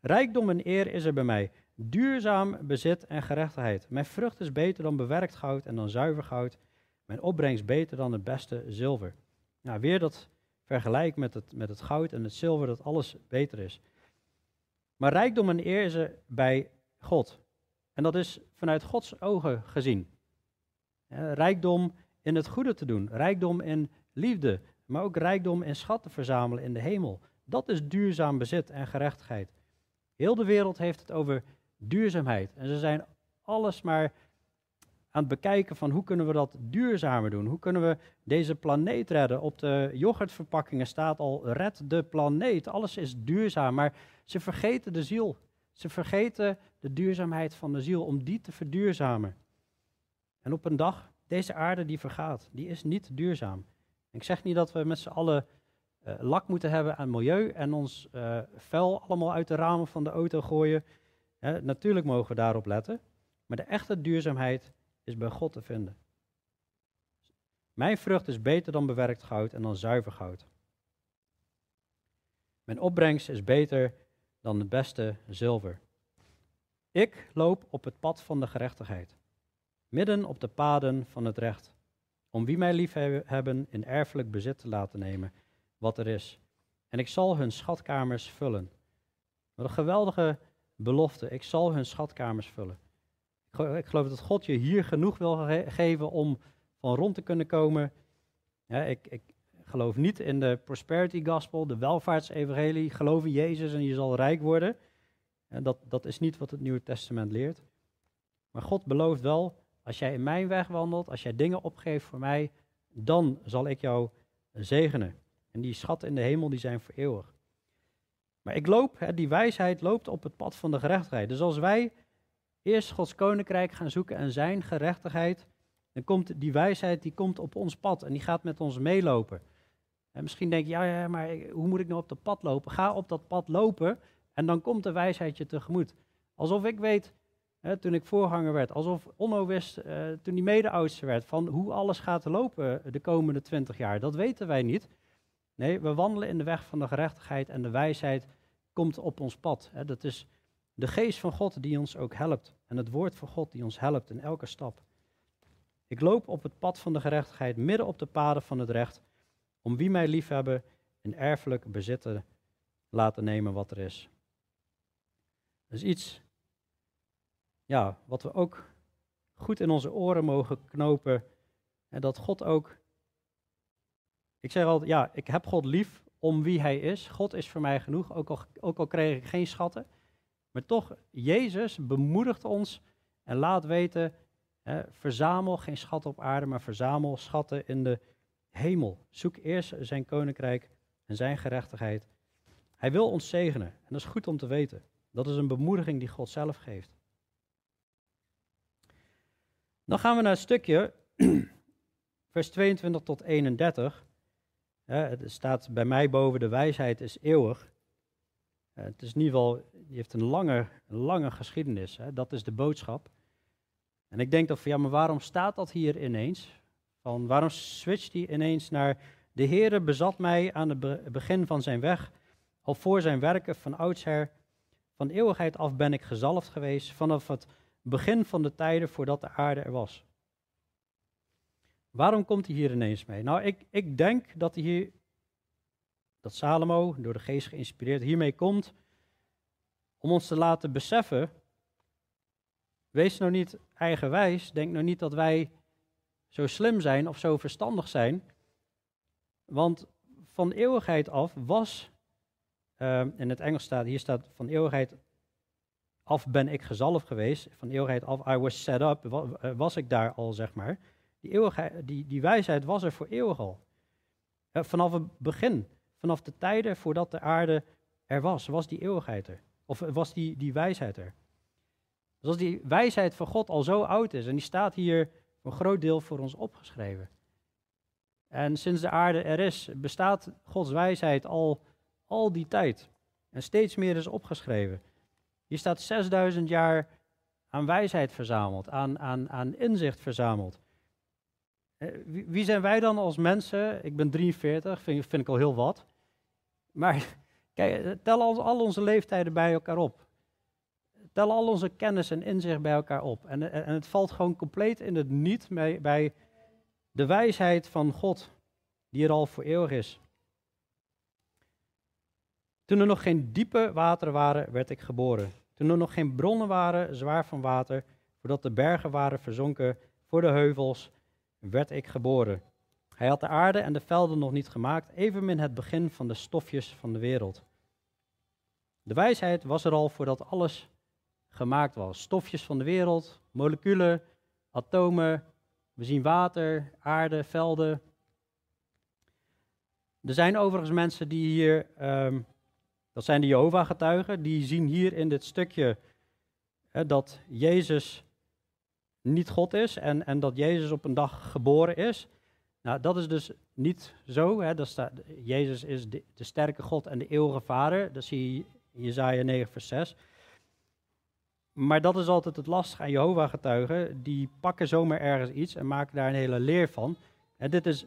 Rijkdom en eer is er bij mij. Duurzaam bezit en gerechtigheid. Mijn vrucht is beter dan bewerkt goud en dan zuiver goud. Mijn opbrengst beter dan het beste zilver. Nou, weer dat vergelijk met het, met het goud en het zilver, dat alles beter is. Maar rijkdom en eer is er bij God. En dat is vanuit Gods ogen gezien. rijkdom in het goede te doen, rijkdom in liefde, maar ook rijkdom in schatten verzamelen in de hemel. Dat is duurzaam bezit en gerechtigheid. Heel de wereld heeft het over duurzaamheid. En ze zijn alles maar aan het bekijken van hoe kunnen we dat duurzamer doen? Hoe kunnen we deze planeet redden? Op de yoghurtverpakkingen staat al red de planeet. Alles is duurzaam, maar ze vergeten de ziel. Ze vergeten de duurzaamheid van de ziel om die te verduurzamen. En op een dag, deze aarde die vergaat, die is niet duurzaam. Ik zeg niet dat we met z'n allen uh, lak moeten hebben aan milieu en ons uh, vuil allemaal uit de ramen van de auto gooien. natuurlijk mogen we daarop letten. Maar de echte duurzaamheid is bij God te vinden. Mijn vrucht is beter dan bewerkt goud en dan zuiver goud. Mijn opbrengst is beter dan het beste zilver. Ik loop op het pad van de gerechtigheid, midden op de paden van het recht, om wie mij lief hebben in erfelijk bezit te laten nemen wat er is. En ik zal hun schatkamers vullen. Wat een geweldige belofte. Ik zal hun schatkamers vullen. Ik geloof dat God je hier genoeg wil geven om van rond te kunnen komen. Ik, ik, geloof niet in de prosperity gospel, de welvaartsevangelie. Geloof in Jezus en je zal rijk worden. Dat, dat is niet wat het Nieuwe Testament leert. Maar God belooft wel, als jij in mijn weg wandelt, als jij dingen opgeeft voor mij, dan zal ik jou zegenen. En die schatten in de hemel, die zijn voor eeuwig. Maar ik loop, hè, die wijsheid loopt op het pad van de gerechtigheid. Dus als wij eerst Gods koninkrijk gaan zoeken en zijn gerechtigheid, dan komt die wijsheid die komt op ons pad en die gaat met ons meelopen. En misschien denk je, ja, ja, maar hoe moet ik nou op dat pad lopen? Ga op dat pad lopen en dan komt de wijsheid je tegemoet. Alsof ik weet, toen ik voorganger werd, alsof Onno wist, uh, toen hij mede-oudste werd, van hoe alles gaat lopen de komende twintig jaar. Dat weten wij niet. Nee, we wandelen in de weg van de gerechtigheid en de wijsheid komt op ons pad. Dat is de geest van God die ons ook helpt. En het woord van God die ons helpt in elke stap. Ik loop op het pad van de gerechtigheid, midden op de paden van het recht, om wie mij liefhebben in erfelijk bezitten laten nemen wat er is. Is iets ja, wat we ook goed in onze oren mogen knopen. En dat God ook. Ik zeg altijd, ja, ik heb God lief om wie Hij is. God is voor mij genoeg, ook al, ook al kreeg ik geen schatten. Maar toch, Jezus bemoedigt ons en laat weten, hè, verzamel geen schatten op aarde, maar verzamel schatten in de hemel. Zoek eerst zijn koninkrijk en zijn gerechtigheid. Hij wil ons zegenen en dat is goed om te weten. Dat is een bemoediging die God zelf geeft. Dan gaan we naar het stukje, vers 22 tot 31. Het staat bij mij boven, de wijsheid is eeuwig. Eh, het is in ieder geval, die heeft een lange, lange geschiedenis. Hè? Dat is de boodschap. En ik denk dat van ja, maar waarom staat dat hier ineens? Van waarom switcht hij ineens naar de Heere bezat mij aan het begin van zijn weg, al voor zijn werken van oudsher. Van eeuwigheid af ben ik gezalfd geweest, vanaf het begin van de tijden voordat de aarde er was. Waarom komt hij hier ineens mee? Nou, ik, ik denk dat hij hier dat Salomo, door de geest geïnspireerd, hiermee komt om ons te laten beseffen, wees nou niet eigenwijs, denk nou niet dat wij zo slim zijn of zo verstandig zijn, want van eeuwigheid af was, uh, in het Engels staat, hier staat van eeuwigheid af ben ik gezalfd geweest, van eeuwigheid af, I was set up, eh, was ik daar al, zeg maar. Die, eeuwigheid, die, die wijsheid was er voor eeuwig al. Uh, vanaf het begin. Vanaf de tijden voordat de aarde er was, was die eeuwigheid er. Of was die, die wijsheid er. Dus als die wijsheid van God al zo oud is, en die staat hier een groot deel voor ons opgeschreven. En sinds de aarde er is, bestaat Gods wijsheid al, al die tijd. En steeds meer is opgeschreven. Hier staat 6000 jaar aan wijsheid verzameld, aan, aan, aan inzicht verzameld. Eh, wie zijn wij dan als mensen? Ik ben 43, vind, vind ik al heel wat. Maar kijk, eh, tel al, al, onze leeftijden bij elkaar op. Tel al onze kennis en inzicht bij elkaar op. En, en het valt gewoon compleet in het niet bij De wijsheid van God, die er al voor eeuwig is. Toen er nog geen diepe wateren waren, werd ik geboren. Toen er nog geen bronnen waren, zwaar van water, voordat de bergen waren verzonken voor de heuvels, werd ik geboren. Hij had de aarde en de velden nog niet gemaakt, evenmin het begin van de stofjes van de wereld. De wijsheid was er al voordat alles gemaakt was. Stofjes van de wereld, moleculen, atomen. We zien water, aarde, velden. Er zijn overigens mensen die hier, um, dat zijn de Jehovah-getuigen, die zien hier in dit stukje hè, dat Jezus niet God is en, en dat Jezus op een dag geboren is. Nou, dat is dus niet zo. Hè. Staat, Jezus is de, de, sterke God en de eeuwige Vader. Dat zie je in Jezaja 9 vers 6. Maar dat is altijd het lastige aan Jehovah-getuigen. Die pakken zomaar ergens iets en maken daar een hele leer van. En dit is,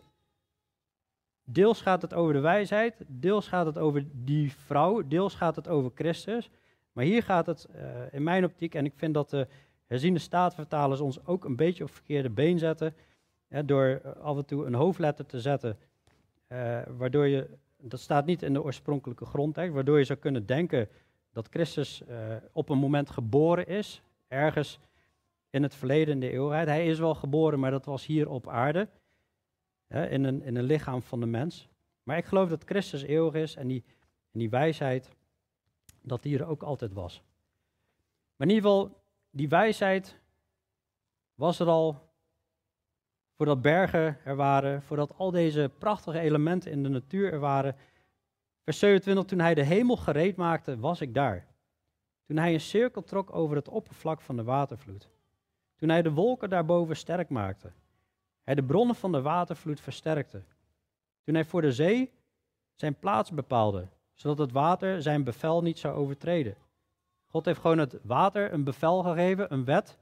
deels gaat het over de wijsheid, deels gaat het over die vrouw, deels gaat het over Christus. Maar hier gaat het uh, in mijn optiek, en ik vind dat de herziende staatvertalers ons ook een beetje op verkeerde been zetten, hè, door af en toe een hoofdletter te zetten, uh, waardoor je, dat staat niet in de oorspronkelijke grondtekst, waardoor je zou kunnen denken dat Christus op een moment geboren is, ergens in het verleden, in de eeuwigheid. Hij is wel geboren, maar dat was hier op aarde, in, een, in een lichaam van de mens. Maar ik geloof dat Christus eeuwig is en die, en die wijsheid, dat die er ook altijd was. Maar in ieder geval, die wijsheid was er al voordat bergen er waren, voordat al deze prachtige elementen in de natuur er waren, Vers 27, toen hij de hemel gereed maakte, was ik daar. Toen hij een cirkel trok over het oppervlak van de watervloed. Toen hij de wolken daarboven sterk maakte. Hij de bronnen van de watervloed versterkte. Toen hij voor de zee zijn plaats bepaalde, zodat het water zijn bevel niet zou overtreden. God heeft gewoon het water een bevel gegeven, een wet.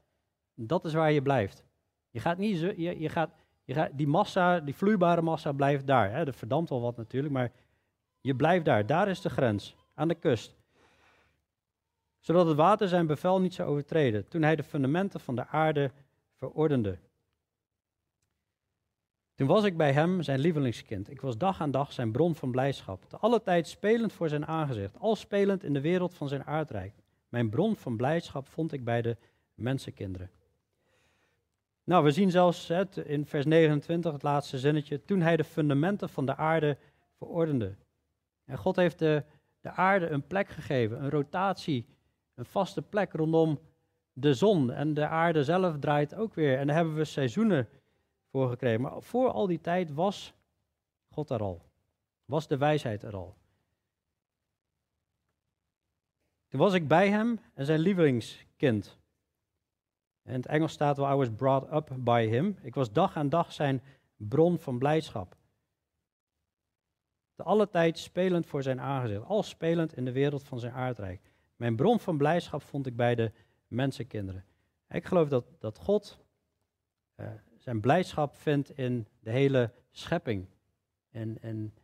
Dat is waar je blijft. Je gaat niet, je, je gaat, je gaat, die massa, die vloeibare massa blijft daar. Hè. Er verdampt wel wat natuurlijk, maar je blijft daar, daar is de grens, aan de kust. Zodat het water zijn bevel niet zou overtreden, toen hij de fundamenten van de aarde verordende. Toen was ik bij hem, zijn lievelingskind. Ik was dag aan dag zijn bron van blijdschap. Te alle tijd spelend voor zijn aangezicht, al spelend in de wereld van zijn aardrijk. Mijn bron van blijdschap vond ik bij de mensenkinderen. Nou, we zien zelfs in vers 29, het laatste zinnetje, toen hij de fundamenten van de aarde verordende. En God heeft de, de aarde een plek gegeven, een rotatie, een vaste plek rondom de zon. En de aarde zelf draait ook weer. En daar hebben we seizoenen voor gekregen. Maar voor al die tijd was God er al. Was de wijsheid er al. Toen was ik bij hem en zijn lievelingskind. In het Engels staat wel, I was brought up by him. Ik was dag aan dag zijn bron van blijdschap. Te alle tijd spelend voor zijn aangezicht, al spelend in de wereld van zijn aardrijk. Mijn bron van blijdschap vond ik bij de mensenkinderen. Ik geloof dat, dat God uh, zijn blijdschap vindt in de hele schepping. En, en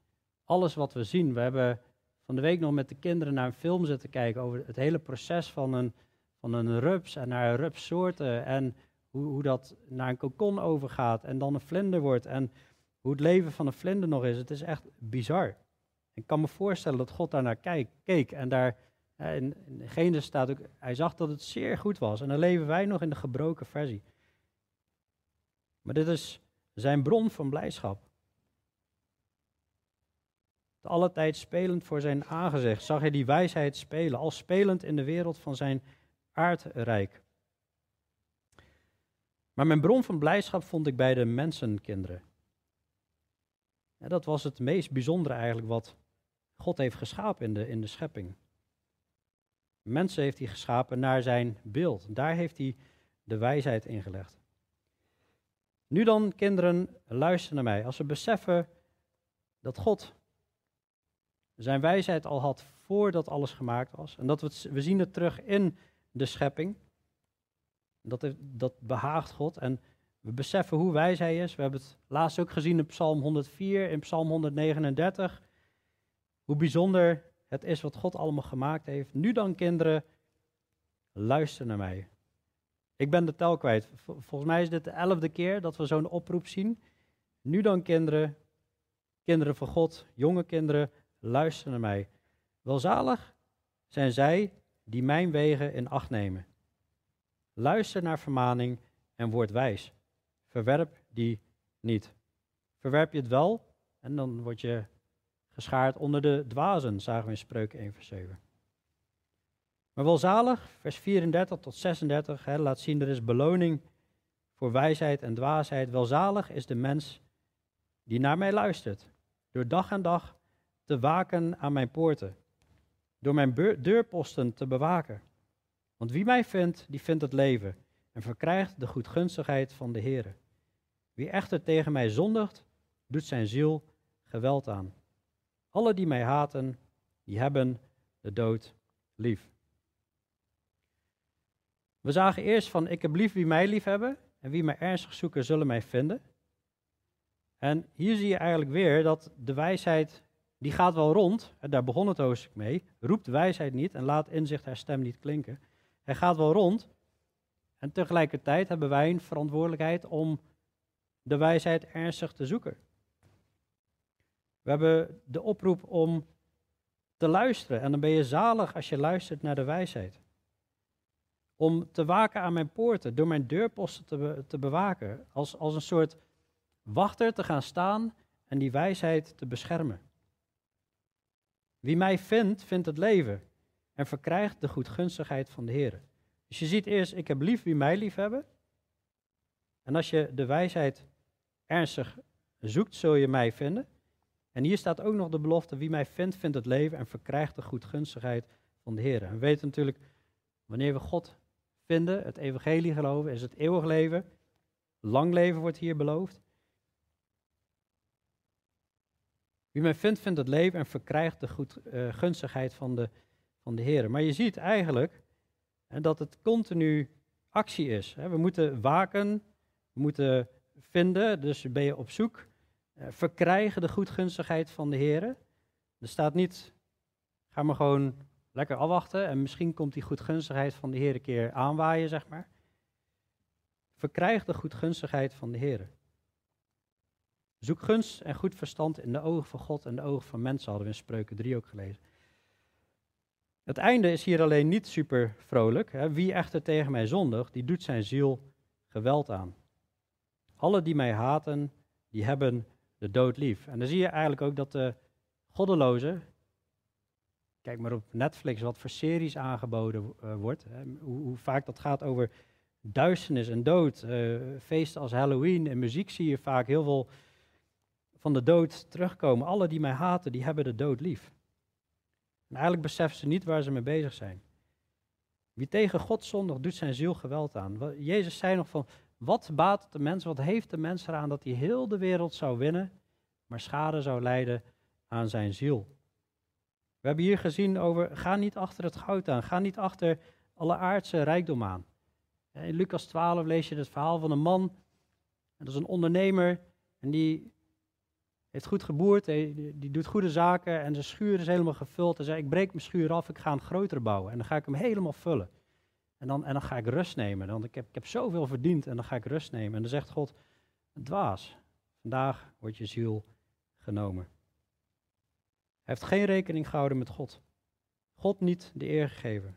alles wat we zien. We hebben van de week nog met de kinderen naar een film zitten kijken over het hele proces van een, van een rups en naar rupssoorten. En hoe, hoe dat naar een kokon overgaat en dan een vlinder wordt. En hoe het leven van een vlinder nog is. Het is echt bizar. Ik kan me voorstellen dat God daar naar keek en daar in, in Genesis staat ook, hij zag dat het zeer goed was. En dan leven wij nog in de gebroken versie. Maar dit is zijn bron van blijdschap. Te alle tijd spelend voor zijn aangezicht zag hij die wijsheid spelen, al spelend in de wereld van zijn aardrijk. Maar mijn bron van blijdschap vond ik bij de mensenkinderen. Dat was het meest bijzondere eigenlijk wat God heeft geschapen in de, in de schepping. Mensen heeft hij geschapen naar zijn beeld. Daar heeft hij de wijsheid in gelegd. Nu dan, kinderen, luister naar mij. Als we beseffen dat God zijn wijsheid al had voordat alles gemaakt was. En dat we, we zien het terug in de schepping. Dat, dat behaagt God. En we beseffen hoe wijs hij is. We hebben het laatst ook gezien in Psalm 104, in Psalm 139. Hoe bijzonder het is wat God allemaal gemaakt heeft. Nu dan, kinderen, luister naar mij. Ik ben de tel kwijt. Volgens mij is dit de elfde keer dat we zo'n oproep zien Nu dan, kinderen, kinderen van God, jonge kinderen, luister naar mij. Welzalig zijn zij die mijn wegen in acht nemen. Luister naar vermaning en word wijs. Verwerp die niet. Verwerp je het wel en dan word je geschaard onder de dwazen, zagen we in Spreuken 1 vers 7. Maar welzalig, vers 34 tot 36, hè, laat zien er is beloning voor wijsheid en dwaasheid. Welzalig is de mens die naar mij luistert, door dag en dag te waken aan mijn poorten, door mijn deurposten te bewaken. Want wie mij vindt, die vindt het leven en verkrijgt de goedgunstigheid van de Heer. Wie echter tegen mij zondigt, doet zijn ziel geweld aan. Alle die mij haten, die hebben de dood lief. We zagen eerst van ik heb lief wie mij lief hebben en wie mij ernstig zoeken zullen mij vinden. En hier zie je eigenlijk weer dat de wijsheid, die gaat wel rond, daar begon het hoofdstuk mee, roept wijsheid niet en laat inzicht haar stem niet klinken. Hij gaat wel rond en tegelijkertijd hebben wij een verantwoordelijkheid om de wijsheid ernstig te zoeken. We hebben de oproep om te luisteren en dan ben je zalig als je luistert naar de wijsheid. Om te waken aan mijn poorten, door mijn deurposten te, te bewaken, als, als een soort wachter te gaan staan en die wijsheid te beschermen. Wie mij vindt, vindt het leven en verkrijgt de goedgunstigheid van de Heer. Dus je ziet eerst, ik heb lief wie mij lief hebben. En als je de wijsheid ernstig zoekt, zul je mij vinden. En hier staat ook nog de belofte, wie mij vindt, vindt het leven en verkrijgt de goedgunstigheid van de Heer. We weten natuurlijk, wanneer we God vinden, het evangelie geloven, is het eeuwig leven. Lang leven wordt hier beloofd. Wie mij vindt, vindt het leven en verkrijgt de goedgunstigheid uh, van de, van de Heer. Maar je ziet eigenlijk hè, dat het continu actie is. Hè. We moeten waken, we moeten vinden, dus ben je op zoek. Uh, verkrijgen de goedgunstigheid van de Heer. Er staat niet, ga maar gewoon lekker afwachten en misschien komt die goedgunstigheid van de Heer een keer aanwaaien, zeg maar. Verkrijg de goedgunstigheid van de Heer. Zoek gunst en goed verstand in de ogen van God en de ogen van mensen, hadden we in Spreuken 3 ook gelezen. Het einde is hier alleen niet super vrolijk. Hè. Wie echter tegen mij zondigt, die doet zijn ziel geweld aan. Alle die mij haten, die hebben de dood lief. En dan zie je eigenlijk ook dat de goddelozen, kijk maar op Netflix wat voor series aangeboden uh, wordt, hè, hoe, hoe, vaak dat gaat over duisternis en dood. Uh, feesten als Halloween en muziek zie je vaak heel veel van de dood terugkomen. Alle die mij haten, die hebben de dood lief. En eigenlijk beseffen ze niet waar ze mee bezig zijn. Wie tegen God zondigt, doet zijn ziel geweld aan. Jezus zei nog van, wat baat de mens, wat heeft de mens eraan dat hij heel de wereld zou winnen, maar schade zou lijden aan zijn ziel. We hebben hier gezien over, ga niet achter het goud aan, ga niet achter alle aardse rijkdom aan. In Lucas 12 lees je het verhaal van een man, dat is een ondernemer, en die heeft goed geboerd, die, doet goede zaken en zijn schuur is helemaal gevuld. Hij zei, ik breek mijn schuur af, ik ga een groter bouwen en dan ga ik hem helemaal vullen. En dan, en dan ga ik rust nemen, want ik heb, ik heb zoveel verdiend en dan ga ik rust nemen. En dan zegt God, dwaas, vandaag wordt je ziel genomen. Heeft geen rekening gehouden met God. God niet de eer gegeven.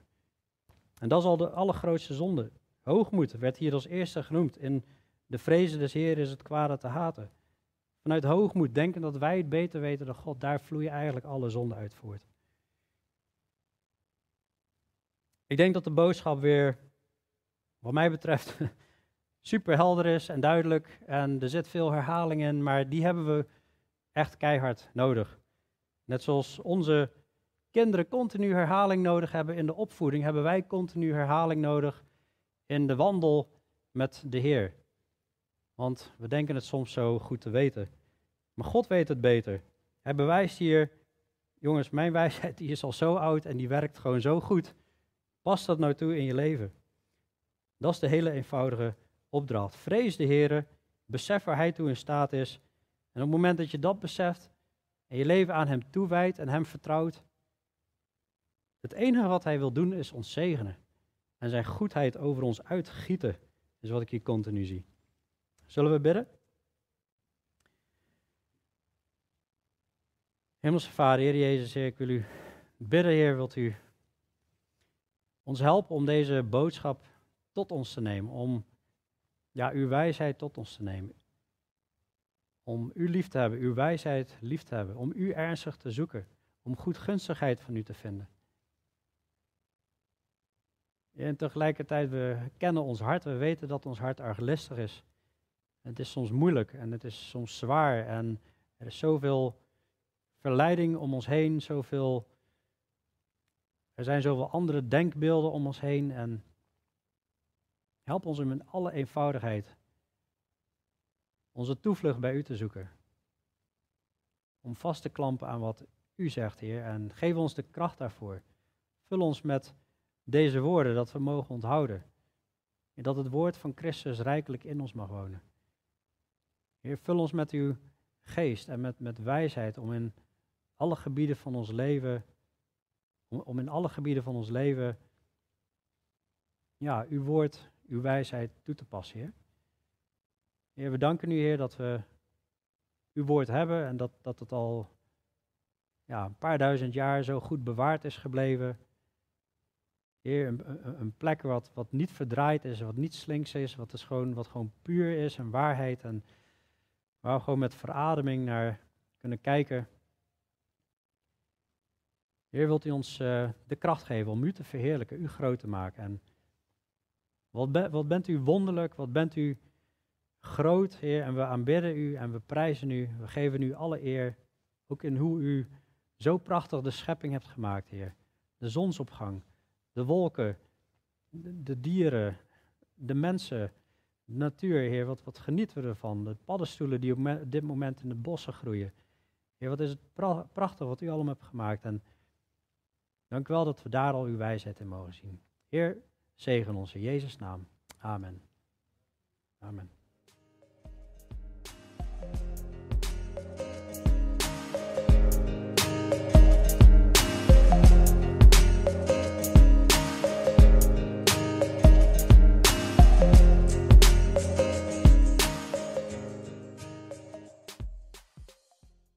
En dat is al de allergrootste zonde. Hoogmoed werd hier als eerste genoemd. In de vrezen des Heer is het kwade te haten. Vanuit hoogmoed denken dat wij het beter weten dan God, daar vloeien eigenlijk alle zonde uit voort. Ik denk dat de boodschap weer, wat mij betreft, super helder is en duidelijk. En er zit veel herhaling in, maar die hebben we echt keihard nodig. Net zoals onze kinderen continu herhaling nodig hebben in de opvoeding, hebben wij continu herhaling nodig in de wandel met de Heer. Want we denken het soms zo goed te weten. Maar God weet het beter. Hij bewijst hier, jongens, mijn wijsheid die is al zo oud en die werkt gewoon zo goed. Pas dat nou toe in je leven? Dat is de hele eenvoudige opdracht. Vrees de Heer, besef waar Hij toe in staat is. En op het moment dat je dat beseft en je leven aan Hem toewijdt en Hem vertrouwt. Het enige wat Hij wil doen is ons zegenen en Zijn goedheid over ons uitgieten, is wat ik hier continu zie. Zullen we bidden? Hemelse Vader, Heer Jezus, Heer, ik wil u bidden, Heer, wilt u ons helpen om deze boodschap tot ons te nemen, om ja, uw wijsheid tot ons te nemen. Om u lief te hebben, uw wijsheid lief te hebben, om u ernstig te zoeken, om goedgunstigheid van u te vinden. En tegelijkertijd, we kennen ons hart, we weten dat ons hart arglistig is. Het is soms moeilijk en het is soms zwaar en er is zoveel verleiding om ons heen, zoveel, er zijn zoveel andere denkbeelden om ons heen en help ons om in alle eenvoudigheid onze toevlucht bij u te zoeken. Om vast te klampen aan wat u zegt, Heer, en geef ons de kracht daarvoor. Vul ons met deze woorden dat we mogen onthouden. En dat het woord van Christus rijkelijk in ons mag wonen. Heer, vul ons met uw geest en met, met wijsheid om in alle gebieden van ons leven, om, om in alle gebieden van ons leven, ja, uw woord, uw wijsheid toe te passen, Heer. We danken u, Heer, dat we uw woord hebben en dat, dat het al ja, een paar duizend jaar zo goed bewaard is gebleven. Heer, een, een, plek wat, wat niet verdraaid is, wat niet slinks is, wat, is gewoon, wat gewoon puur is en waarheid. En waar we gewoon met verademing naar kunnen kijken. Heer, wilt u ons uh, de kracht geven om u te verheerlijken, u groot te maken. En wat, wat bent u wonderlijk, wat bent u groot, Heer. En we aanbidden u en we prijzen u. We geven u alle eer, ook in hoe u zo prachtig de schepping hebt gemaakt, Heer. De zonsopgang, de wolken, de, dieren, de mensen, de natuur, Heer. Wat, wat genieten we ervan? De paddenstoelen die op dit moment in de bossen groeien. Heer, wat is het prachtig wat u allemaal hebt gemaakt. En dank u wel dat we daar al uw wijsheid in mogen zien. Heer, zegen ons in Jezus' naam. Amen. Amen.